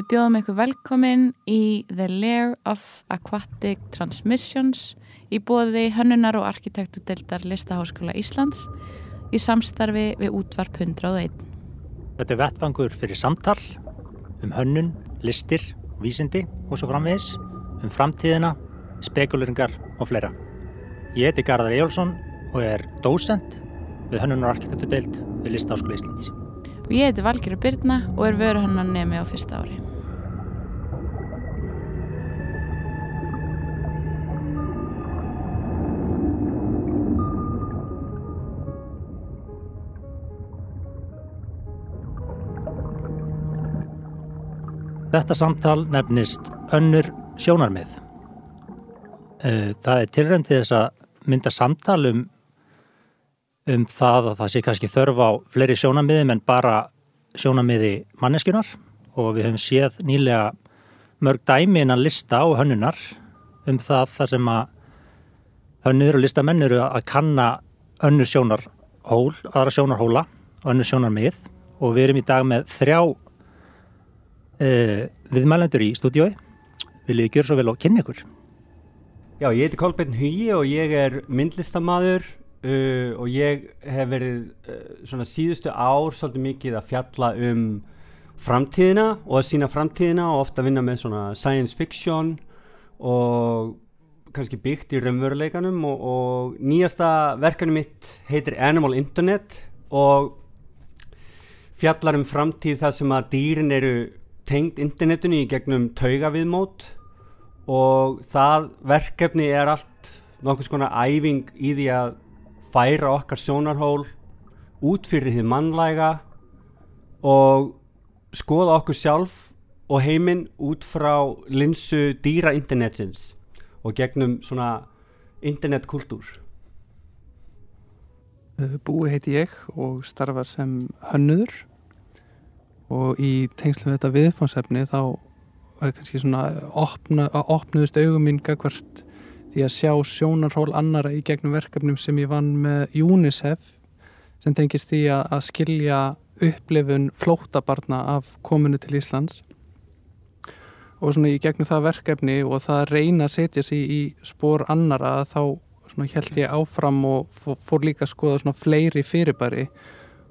Við bjóðum ykkur velkomin í The Lair of Aquatic Transmissions í bóði hönnunar og arkitektudeldar Listaháskóla Íslands í samstarfi við útvarp 101. Þetta er vettfangur fyrir samtal um hönnun, listir, vísindi og svo framvegis, um framtíðina, spekuleringar og fleira. Ég heiti Garðar Ejjólfsson og er dósend við hönnunar og arkitektudeld við Listaháskóla Íslands. Og ég heiti Valgerður Byrna og er vöruhönnan nemi á fyrsta ári. Þetta samtal nefnist önnur sjónarmið. Eh, Það er tilrönd til þess að mynda samtal um, um það að það sé kannski þörf á fleiri sjónarmiðum en bara sjónarmiði manneskunar og við höfum séð nýlega mörg dæmi innan lista og hönnunar um það þar sem að hönnur og listamenn eru að kanna önnur sjónarhól, aðra sjónarhóla og önnur sjónarmið og við erum í dag með þrjá uh, viðmælendur í stúdiói viljið gjöra svo vel og kynna ykkur. Já, ég heiti Kolbeinn Hugi og ég er myndlistamaður uh, og ég hef verið uh, svona síðustu ár svolítið mikið að fjalla um framtíðina og að sína framtíðina og ofta vinna með svona science fiction og kannski byggt í raunveruleikanum og, og nýjasta verkanum mitt heitir Animal Internet og fjallar um framtíð þar sem að dýrin eru tengd internetinu í gegnum taugaviðmót og það verkefni er allt nokkuð skona æfing í því að færa okkar sjónarhól út fyrir því mannlæga og skoða okkur sjálf og heiminn út frá linsu dýra internetsins og gegnum svona internetkultúr. Búi heiti ég og starfa sem hönnuður og í tengslu þetta viðfánsefni þá var kannski svona opna, opnuðust augum mín gagvart því að sjá sjónarhól annara í gegnum verkefnum sem ég vann með UNICEF sem tengist því að, að skilja upplifun flótabarna af komunu til Íslands. Og svona í gegnum það verkefni og það reyna að setja sig í spór annara þá held ég áfram og fór líka að skoða svona fleiri fyrirbæri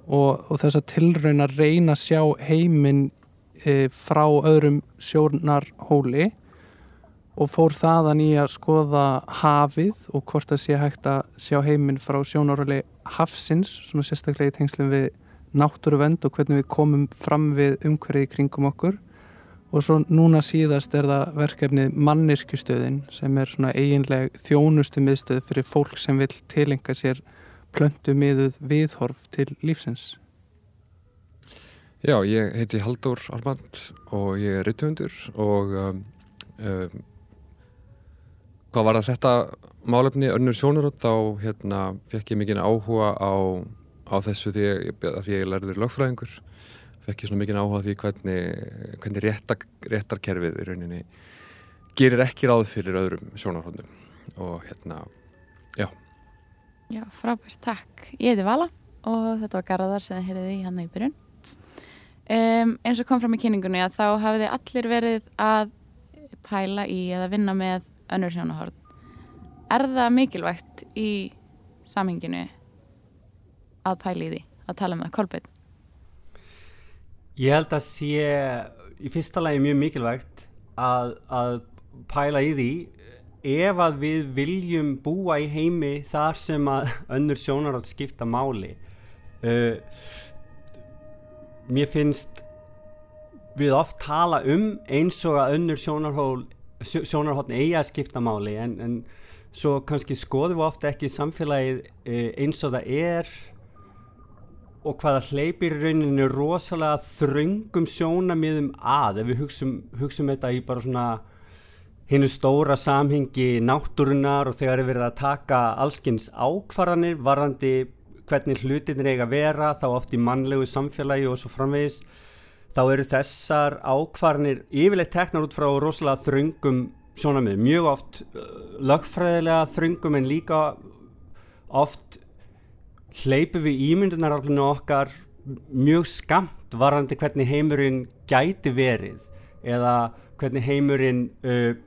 og, og þess að tilraun að reyna að sjá heiminn e, frá öðrum sjónarhóli og fór þaðan í að skoða hafið og hvort það sé hægt að sjá heiminn frá sjónarhóli hafsins, svona sérstaklega í tengslum við náttúruvend og hvernig við komum fram við umhverfið kringum okkur. Og svo núna síðast er það verkefnið mannirkjustöðin sem er svona eiginleg þjónustu miðstöð fyrir fólk sem vil tilenga sér plöntu miðuð viðhorf til lífsins. Já, ég heiti Haldur Armand og ég er rittuundur og um, um, hvað var það þetta málefni önnur sjónarótt þá hérna, fekk ég mikinn áhuga á, á þessu því að að ég lærður lögfræðingur. Fekk ég svona mikinn áhuga því hvernig, hvernig rétta, réttarkerfið í rauninni gerir ekki ráð fyrir öðrum sjónarhóndum og hérna, já Já, frábært, takk. Ég heiti Vala og þetta var Garðar sem þið heyrðið í hann í byrjun. Um, eins og kom fram í kynningunni að þá hafið þið allir verið að pæla í eða vinna með önnur sjónahorn. Er það mikilvægt í samhenginu að pæla í því, að tala um það? Kolbeinn? Ég held að sé í fyrsta lagi mjög mikilvægt að, að pæla í því ef að við viljum búa í heimi þar sem að önnur sjónarátt skipta máli uh, mér finnst við oft tala um eins og að önnur sjónarhóttn eigi að skipta máli en, en svo kannski skoðum við ofta ekki samfélagið uh, eins og það er og hvaða hleypir rauninu rosalega þröngum sjónamiðum að ef við hugsum, hugsum þetta í bara svona hinnu stóra samhengi náttúrunar og þegar er verið að taka allskins ákvarðanir varandi hvernig hlutinir eiga að vera þá oft í mannlegu samfélagi og svo framvegis þá eru þessar ákvarðanir yfirleitt teknar út frá rosalega þröngum sjónamið, mjög oft lögfræðilega þröngum en líka oft hleypu við ímyndunararflinu okkar mjög skamt varandi hvernig heimurinn gæti verið eða hvernig heimurinn uh,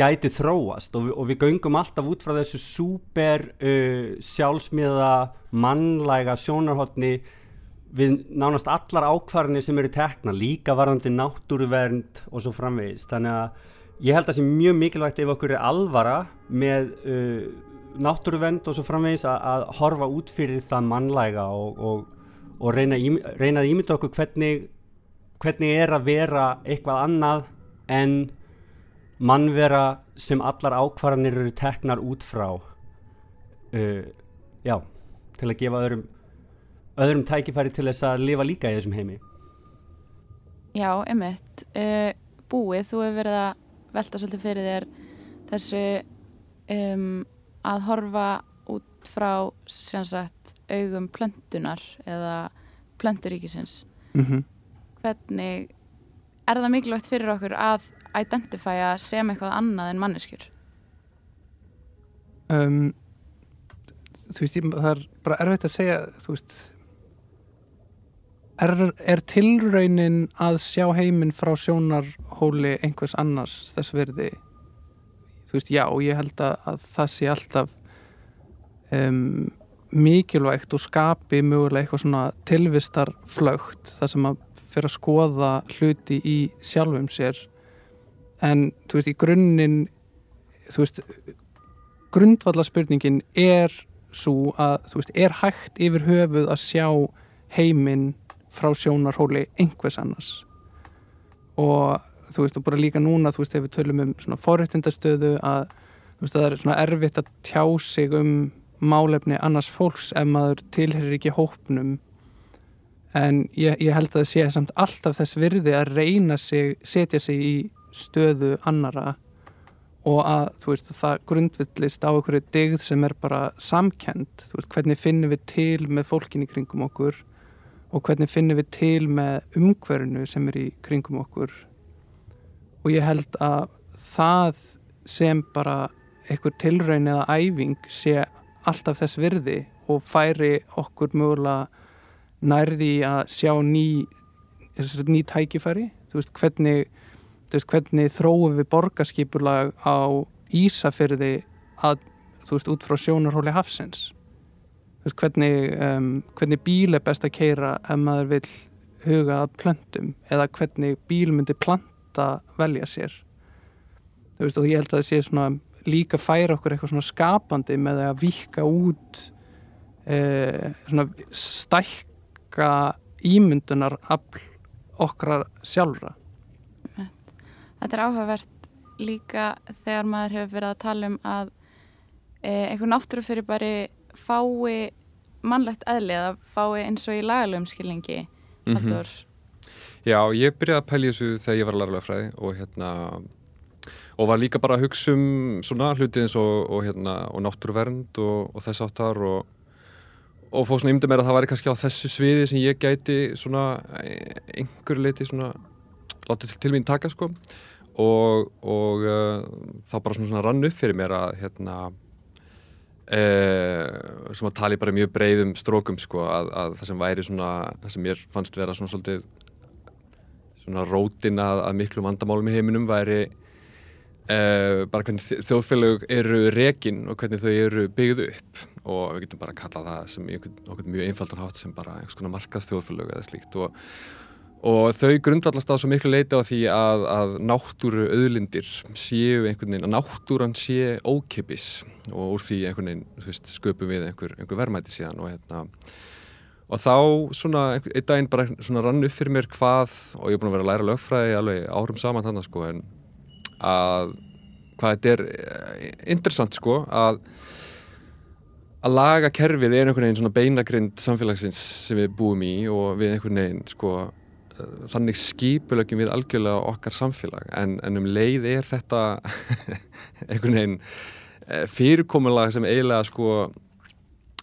gæti þróast og, vi, og við göngum alltaf út frá þessu súper uh, sjálfsmiða mannlæga sjónarhóttni við nánast allar ákvarðinni sem eru tekna, líka varðandi náttúruvernd og svo framvegist þannig að ég held að það sé mjög mikilvægt ef okkur er alvara með uh, náttúruvernd og svo framvegis að, að horfa út fyrir það mannlæga og, og, og reyna, reyna að ímynda okkur hvernig, hvernig er að vera eitthvað annað en mannvera sem allar ákvarðanir eru teknar út frá uh, já, til að gefa öðrum öðrum tækifæri til þess að lifa líka í þessum heimi. Já, emitt uh, Búið, þú hefur verið að velta svolítið fyrir þér þessu um, að horfa út frá sagt, augum plöntunar eða plönturíkisins. Mm -hmm. hvernig er það mikilvægt fyrir okkur að identifæja sem eitthvað annað en manneskjur? Um, þú veist, ég, það er bara erfitt að segja þú veist er, er tilraunin að sjá heiminn frá sjónarhóli einhvers annars þess verði þú veist, já, ég held að, að það sé alltaf um, mikilvægt og skapi mögulega eitthvað svona tilvistarflögt þar sem að fyrir að skoða hluti í sjálfum sér en þú veist, í grunninn þú veist grundvallarspurningin er svo að, þú veist, er hægt yfir höfuð að sjá heiminn frá sjónarhóli einhvers annars? Og þú veist og bara líka núna þú veist ef við tölum um svona forrættindastöðu að þú veist að það er svona erfitt að tjá sig um málefni annars fólks ef maður tilherir ekki hópnum. En ég, ég held að það sé samt alltaf þess virði að reyna sig, setja sig í stöðu annara og að veist það grundvillist á einhverju digð sem er bara samkend, veist hvernig finnum við til með fólkin í kringum okkur og hvernig finnum við til með umhverfinu sem er í kringum okkur. Og ég held að það sem bara einhver tilraun eða æfing sé alltaf þess virði og færi okkur mögulega nærði að sjá ný, ný tækifæri. Veist hvernig, veist, hvernig þróum við borgarskipulag á Ísafyrði að þú veist út frá sjónarhóli hafsins? Veist hvernig, um, hvernig bíl er best að keira ef maður vil huga að plöntum eða hvernig bíl myndi plant láta velja sér? Þú veist og ég held að það sé svona líka færa okkur eitthvað svona skapandi með að vika út e, svona stækka ímyndunar afl okkar sjálfra Þetta er áhugavert líka þegar maður hefur verið að tala um að e, einhver náttúrufyrir bara fái mannlegt eðli eða fái eins og í lagalöfum skilningi mm -hmm. Já, ég byrjaði að pælja þessu þegar ég var að læra lögfræði og hérna og var líka bara að hugsa um svona hluti eins og, og hérna og náttúruvernd og, og þess áttar og og fóð svona ymda mér að það væri kannski á þessu sviði sem ég gæti svona einhver leiti svona látið til, til mín taka sko og, og uh, þá bara svona, svona rann upp fyrir mér að hérna uh, sem að tali bara mjög breyðum strókum sko að, að það sem væri svona það sem mér fannst vera svona svolítið svona rótin að, að miklu vandamálum í heiminum væri uh, bara hvernig þjóðfélög eru rekin og hvernig þau eru byggðu upp. Og við getum bara að kalla það sem einhvern mjög einfaldan hátt sem bara einhvers konar markað þjóðfélög eða slíkt. Og, og þau grundvallast á svo miklu leiti á því að, að náttúru auðlindir séu einhvern veginn, að náttúran sé ókipis og úr því einhvern veginn veist, sköpum við einhver, einhver verðmæti síðan og hérna. Og þá svona einn daginn bara svona rann upp fyrir mér hvað og ég er búin að vera að læra lögfræði alveg árum saman þannig sko en að hvað þetta er eh, interessant sko að að laga kerfið er einhvern veginn svona beinagrind samfélagsins sem við búum í og við einhvern veginn sko þannig skipulögjum við algjörlega okkar samfélag en, en um leið er þetta einhvern veginn eh, fyrirkomulag sem eiginlega sko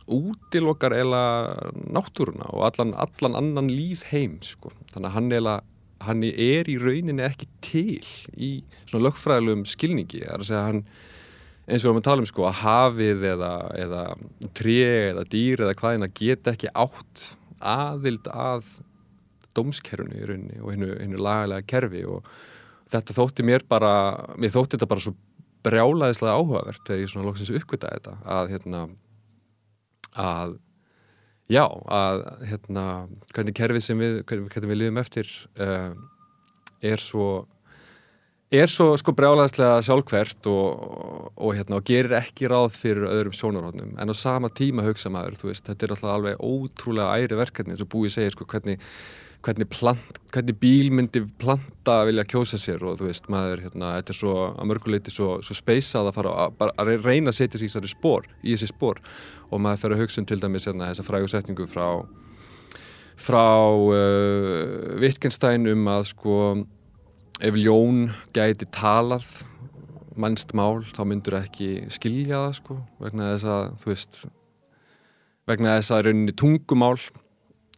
útilokkar eða náttúruna og allan, allan annan líf heim sko. þannig að hann, eila, hann er í rauninni ekki til í svona lögfræðilegum skilningi það er að segja hann eins og við erum að tala um sko að hafið eða, eða tré eða dýr eða hvaðina geta ekki átt aðild að dómskerfunu í rauninni og hennu, hennu lagalega kerfi og þetta þótti mér bara, mér þótti þetta bara svo brjálaðislega áhugavert þegar ég svona loksins uppgötaði þetta að hérna að já, að hérna hvernig kerfi sem við, hvernig, hvernig við lifum eftir uh, er svo er svo sko brjálaðislega sjálfkvert og, og, hérna, og gerir ekki ráð fyrir öðrum sjónarhóðnum en á sama tíma hugsa maður, þú veist, þetta er alltaf alveg ótrúlega æri verkefni eins og búið segir sko hvernig, hvernig, plant, hvernig bíl myndi planta vilja kjósa sér og þú veist, maður, hérna, þetta er svo að mörguleiti svo, svo speysað að fara að, að reyna að setja sér í spór, í þessi spór og maður fer að hugsa um til dæmis hérna, þessa frægursetningu frá frá uh, Wittgenstein um að sko ef ljón gæti talað mannst mál þá myndur ekki skilja það sko vegna þess að þú veist vegna þess að rauninni tungumál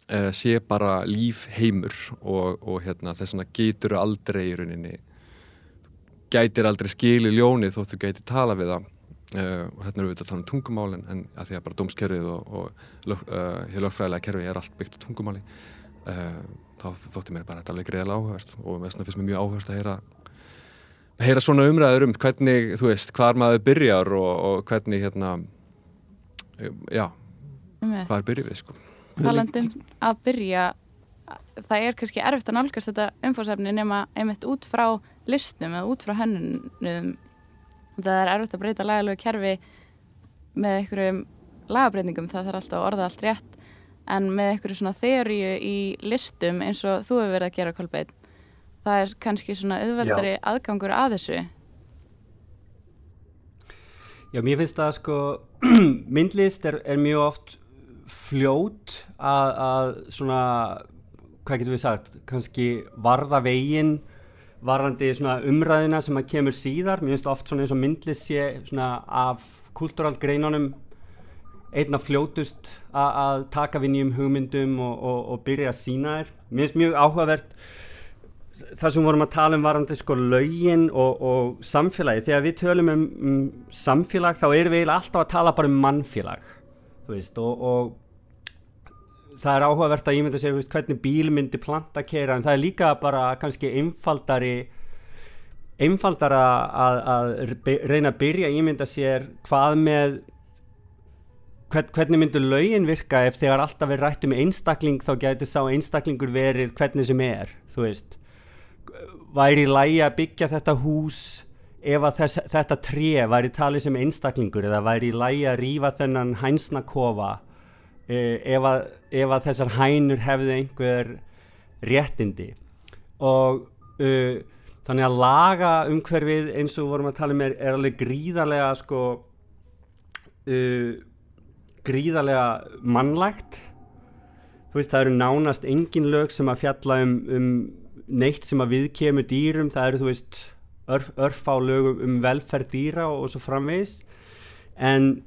eh, sé bara líf heimur og, og hérna þess að getur aldrei rauninni gætir aldrei skili ljóni þóttu gæti tala við það. Eh, og hérna erum við að tala um tungumálin en að því að bara dómskerfið og, og lög, uh, lögfræðilega kerfið er allt byggt á tungumáli uh, þá þótti mér bara þetta alveg greiðilega áhugast og þess vegna finnst mér mjög áhugast að heyra heyra svona umræður um hvernig, þú veist, hvar maður byrjar og, og hvernig hérna já, hvar byrjum við sko Talandum að byrja það er kannski erfitt að nálgast þetta umfórsefni nema einmitt út frá listum eða út frá hennunum það er erfitt að breyta lagalögu kerfi með einhverjum lagabreyningum það þarf alltaf að orða allt rétt. En með eitthvað svona þeoríu í listum eins og þú hefur verið að gera Kolbeinn það er kannski svona auðveldari aðgangur að þessu. Já, mér finnst það sko myndlist er, er mjög oft fljót að, að svona hvað getur við sagt, kannski varða veginn varðandi umræðina sem að kemur síðar mér finnst oft eins og myndlist sé svona af kultúralt greinunum einna fljótust að taka við nýjum hugmyndum og, og, og byrja að sína þér. Mér finnst mjög áhugavert það sem vorum að tala um varandi sko laugin og, og samfélagi. Þegar við tölum um, um samfélag þá erum við alltaf að tala bara um mannfélag. Veist, og það er áhugavert að ég myndi að segja hvernig bíl myndi planta kera en það er líka bara kannski einfaldari einfaldara að, að reyna að byrja að ímynda sér hvað með hvern, hvernig myndur laugin virka ef þegar alltaf er rætt um einstakling þá getur sá einstaklingur verið hvernig sem er þú veist. Væri lægi að byggja þetta hús ef að þess, þetta tré væri talið sem einstaklingur eða væri í lægi að rýfa þennan hænsnakofa eh, ef, að, ef að þessar hænur hefðu einhver réttindi. Og uh, þannig að laga umhverfið eins og vorum að tala um er, er alveg gríðarlega sko uh, gríðarlega mannlægt þú veist það eru nánast engin lög sem að fjalla um, um neitt sem að viðkemur dýrum. Það eru þú veist örf, örf á lögum um velferð dýra og, og svo framvegis. En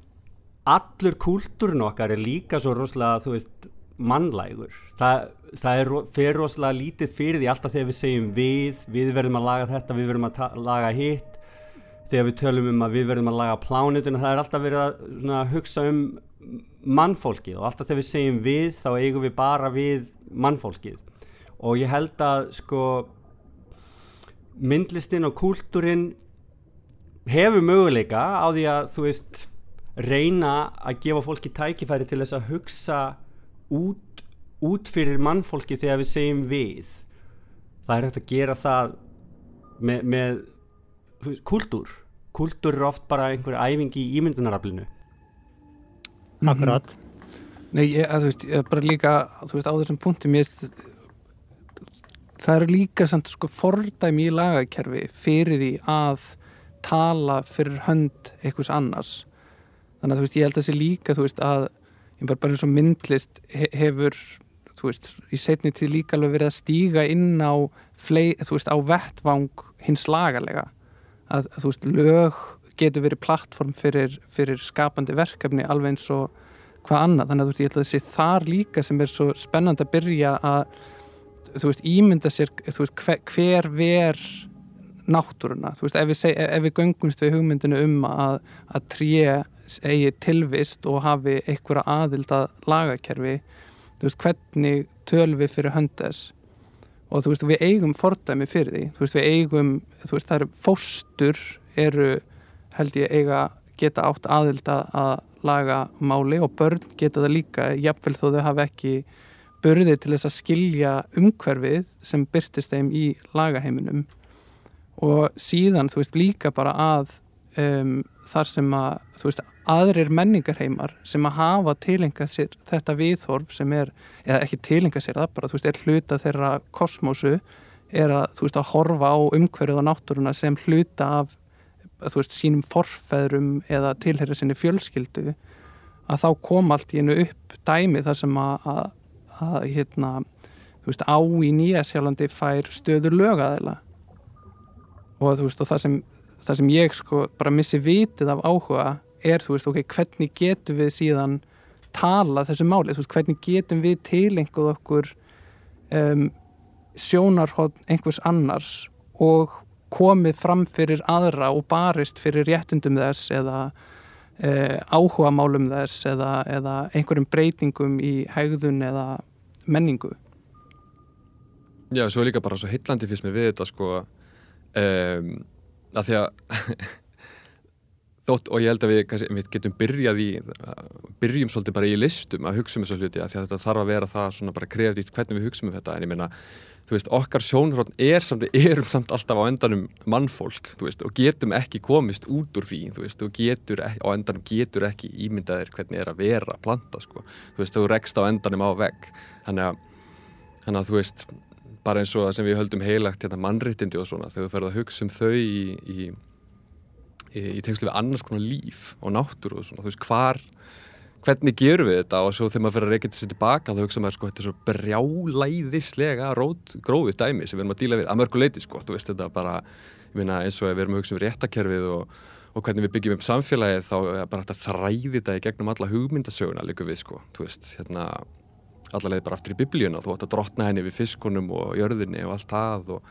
allur kúltúrin okkar er líka svo rosalega þú veist mannlægur. Það, það er fyrir rosalega lítið fyrir því alltaf þegar við segjum við við verðum að laga þetta, við verðum að laga hitt. Þegar við tölum um að við verðum að laga plánutuna það er alltaf verið að svona, hugsa um mannfólkið. Og alltaf þegar við segjum við þá eigum við bara við mannfólkið. Og ég held að sko myndlistin og kúltúrin hefur möguleika á því að þú veist reyna að gefa fólki tækifæri til þess að hugsa út, út fyrir mannfólki þegar við segjum við. Það er hægt að gera það með, með kúltúr. Kúltúr er oft bara einhver æfingi í ímyndunaraflinu. Mhm. Akkurat Nei, ég, að, þú veist, ég bara líka þú veist, á þessum punktum ég, það eru líka samt sko fordæmi í lagakerfi fyrir því að tala fyrir hönd einhvers annars. Þannig að þú veist, ég held að það sé líka þú veist, að ég bara, bara eins og myndlist hefur, þú veist í setni tíð líka alveg verið að stíga inn á flei, þú veist, á vettvang hins lagalega. Að, að þú veist, lög getur verið plattform fyrir, fyrir skapandi verkefni alveg eins og hvað annað. Þannig að þú veist ég held að þessi þar líka sem er svo spennand að byrja að þú veist ímynda sér veist, hver, hver ver náttúruna. Þú veist ef við, seg, ef við göngumst við hugmyndinu um að, að tré eigi tilvist og hafi einhverja aðild að lagakerfi þú veist hvernig tölum við fyrir höndess og þú veist, við eigum fordæmi fyrir því, þú veist, við eigum þú veist, það eru fóstur eru, held ég, eiga geta átt aðild að laga máli og börn geta það líka jafnvel þó þau hafa ekki börði til þess að skilja umhverfið sem byrtist þeim í lagaheiminum. Og síðan þú veist líka bara að um, þar sem að þú veist aðrir menningarheimar sem að hafa tilengað sér þetta viðhorf sem er, eða ekki tilengað sér það bara þú veist er hluta þeirra kosmosu er að þú veist að horfa á umhverfið og náttúruna sem hluta af þú veist sínum forfæðrum eða tilherra sinni fjölskyldu að þá kom allt í hennu upp dæmi þar sem að, að, að hérna, veist á í Nýjasjálandi fær stöður lögaðila. Og veist og það sem, það sem ég sko bara missi vitið af áhuga er veist ok, hvernig getum við síðan tala þessu máli, hvernig getum við tilenguð okkur um, sjónarhótt einhvers annars og komið fram fyrir aðra og barist fyrir réttundum þess eða eh, áhuga málum þess eða, eða einhverjum breytingum í hægðun eða menningu. Já, svo er líka bara svo heitlandi fyrst með við þetta sko um, að því að þótt og ég held að við, kannski, við getum byrjað í byrjum svolítið bara í listum að hugsa um þessu hluti að þetta þarf að vera það svona bara krefðið hvernig við hugsa um þetta. En ég meina þú veist, okkar sjónhrótt er samt, erum samt alltaf á endanum mannfólk, þú veist, og getum ekki komist út úr því, þú veist, og getur á endanum getur ekki ímyndaðir hvernig er að vera planta, sko, þú veist, þú rekst á endanum á vegg, þannig að þannig að þú veist, bara eins og sem við höldum heilagt hérna mannrittindi og svona, þegar þú ferð að hugsa um þau í í, í, tengslu við annars konar líf og náttúru og svona, þú veist, hvar hvernig gerum við þetta? Og svo þegar maður fyrir að reyna þetta sér tilbaka þá hugsa maður sko þetta er svo brjálæðislega grófið dæmi sem við erum að díla við að mörgu leiti sko, þú veist þetta bara minna, eins og við erum að hugsa um réttakerfið og, og hvernig við byggjum upp samfélagið þá er bara að þræði þetta í gegnum alla hugmyndasöguna líka við sko, þú veist hérna allavega bara aftur í biblíuna, þú ætti að drotna henni við fiskunum og jörðinni og allt það og,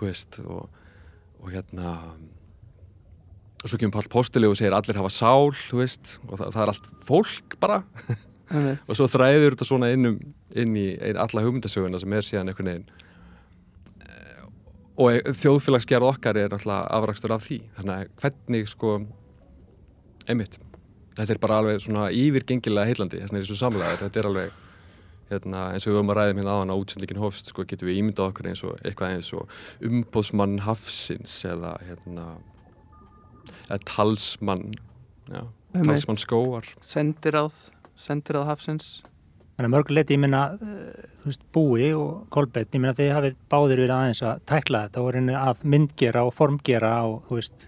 veist, og, og hérna og svo kemur Pál Postuli og segir allir hafa sál veist, og það, það er allt fólk bara. Og svo þræður þetta svona inn, um, inn í ein, alla hugmyndasöguna sem er síðan einhvern veginn eh, og þjóðfélagsgerð okkar er alltaf afrakstur af því. Þannig að hvernig sko einmitt, þetta er bara alveg svona yfirgengilega heillandi, þess það er svo samlegaður þetta er alveg hérna, eins og við vorum að ræða hérna aðan á útsendingin hofst sko, getum við ímyndað okkur eins og eitthvað eins og umbóðsmann hafsins eða hérna eða talsmann já, talsmann skóar sendiráð, sendiráð hafsins Þannig að mörguleiti, ég minna, eh, búi og kolbett, ég minna þegar hafið báðir verið aðeins að tækla þetta og reyni að myndgera og formgera og, þú veist,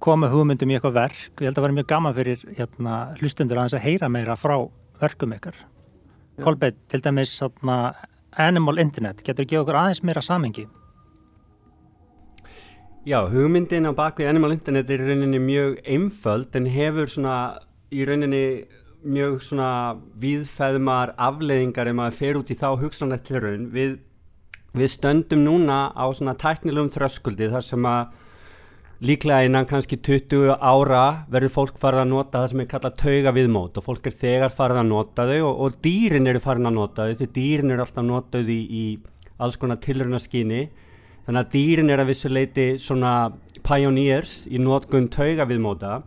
koma hugmyndum í eitthvað verk. Ég held að það var mjög gaman fyrir hérna, hlustundur aðeins að heyra meira frá verkum ykkar. Kolbett, til dæmis, svona, Animal Internet, getur ekki okkur aðeins meira samengi? Já, hugmyndin á bakvið Animal Internet er í rauninni mjög einföld en hefur svona í rauninni mjög svona viðfæðumar afleiðingar ef maður fer út í þá hugsanlegt raun. Við, við stöndum núna á svona tæknilegum þröskuldi þar sem að líklega innan kannski 20 ára verður fólk farið að nota það sem er kallað tauga viðmót og fólk er þegar farið að nota þau og, og dýrin eru farið að nota þau því dýrin eru alltaf notað í, í alls konar tilrunaskyni Þannig að dýrin er að vissuleiti svona pioneers í nótgun tauga viðmóta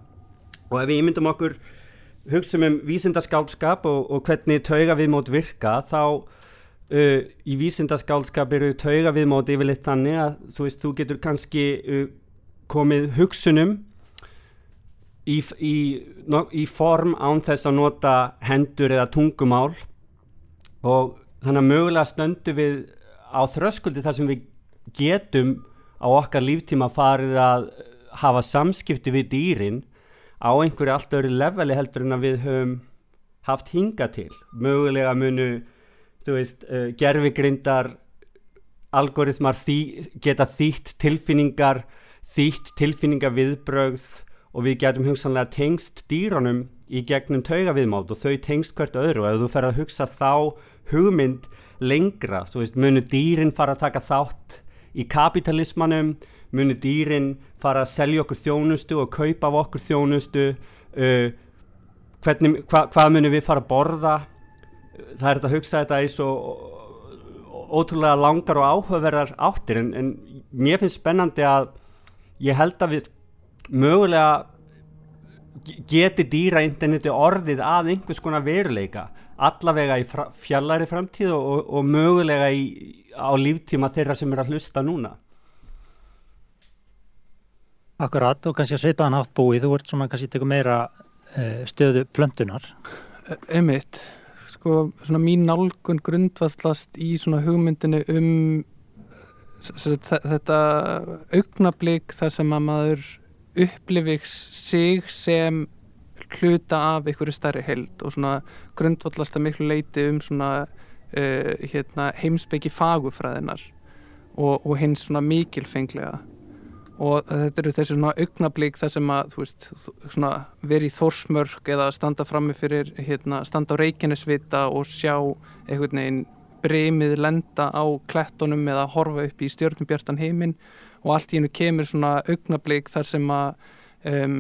og ef við ímyndum okkur hugsaum um vísindaskálskap og, og hvernig tauga viðmót virka þá uh, í vísindaskálskap eru tauga viðmót yfirleitt þannig að þú veist þú getur kannski uh, komið hugsunum í, í, no, í form án þess að nota hendur eða tungumál. Og þannig að mögulega stöndu við á þröskuldi þar sem við getum á okkar líftíma farið að hafa samskipti við dýrin á einhverju allt öðru leveli heldur en að við höfum haft hinga til. Mögulega munu veist, uh, gerfigrindar algoritmar þý, geta þýtt tilfinningar þýtt tilfinningar viðbrögð og við getum hugsanlega tengst dýranum í gegnum taugaviðmátt og þau tengst hvert öðru. Og ef þú fer að hugsa þá hugmynd lengra, þú veist, munu dýrin fara að taka þátt í kapitalismanum muni dýrin fara að selja okkur þjónustu og kaupa af okkur þjónustu uh, hvernig, hva, hvað muni við fara að borða? Það er þetta að hugsa þetta og, og, ótrúlega langar og áhugaverðar áttir en, en mér finnst spennandi að ég held að við mögulega ge- geti dýra interneti orðið að einhvers konar veruleika allavega í fra fjallari framtíð og, og mögulega í, á líftíma þeirra sem er að hlusta núna. Akkurat og kannski að sveipaðan átt búið, þú ert svona kannski tekur meira uh, stöðu plöntunar. Einmitt, sko, svona mín nálgun grundvallast í svona hugmyndinu um þetta augnablík þar sem að maður upplifir sig sem hluta af einhverju stærri held og svona grundvallast að miklu leiti um svona uh, hérna, heimsbyggi fagufræðinar og, og hins svona mikilfenglega. Og þetta eru þessi svona augnablík þar sem að veist, svona verið í þórsmörk eða standa frammi fyrir hérna, standa á reikinnesvita og sjá einhvern veginn bremið lenda á klettunum eða horfa upp í stjörnubjartan heiminn. Og allt í hennu kemur svona augnablík þar sem að um,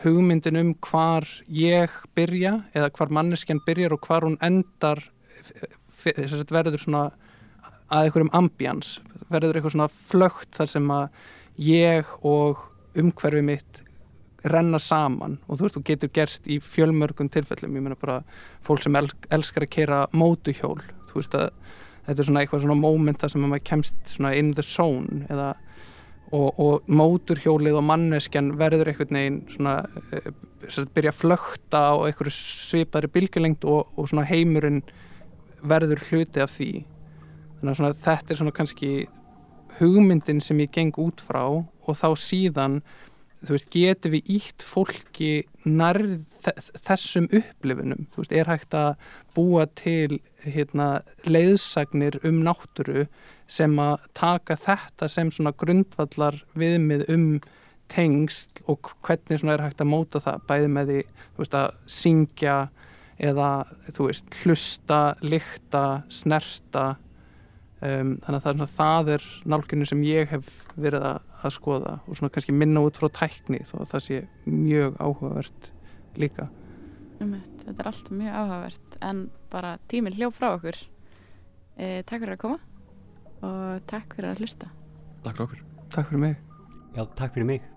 hugmyndin um hvar ég byrja eða hvar manneskjan byrjar og hvar hún endar verður svona að einhverjum ambjans verður eitthvað svona flögt þar sem að ég og umhverfi mitt renna saman. Og þú veist, þú getur gerst í fjölmörgum tilfellum, ég meina bara fólk sem el elskar að kera mótuhjól. Þú veist að þetta er svona eitthvað svona moment þar sem að maður kemst svona in the zone eða og, og móturhjólið og manneskjan verður einhvern veginn svona uh, byrja að flökta á einhverju svipaðri bylgjulengt og, og svona heimurinn verður hluti af því. Þannig að svona, þetta er svona kannski hugmyndin sem ég geng út frá og þá síðan þú veist, getur við ítt fólki nærð þessum upplifunum, þú veist, er hægt að búa til hérna, leiðsagnir um náttúru sem að taka þetta sem svona grundvallar viðmið um tengsl og hvernig svona er hægt að móta það? Bæði með því, þú veist, að syngja eða, þú veist, hlusta, lykta, snerta um, þannig að það er, svona, það er nálgunni sem ég hef verið að, að skoða og svona kannski minna út frá tækni þó að það sé mjög áhugavert líka. Einmitt, Þetta er allt mjög áhugavert en bara tíminn hljóf frá okkur. E, Takk fyrir að koma og takk fyrir að hlusta. Takk fyrir okkur. Takk fyrir mig. Já, takk fyrir mig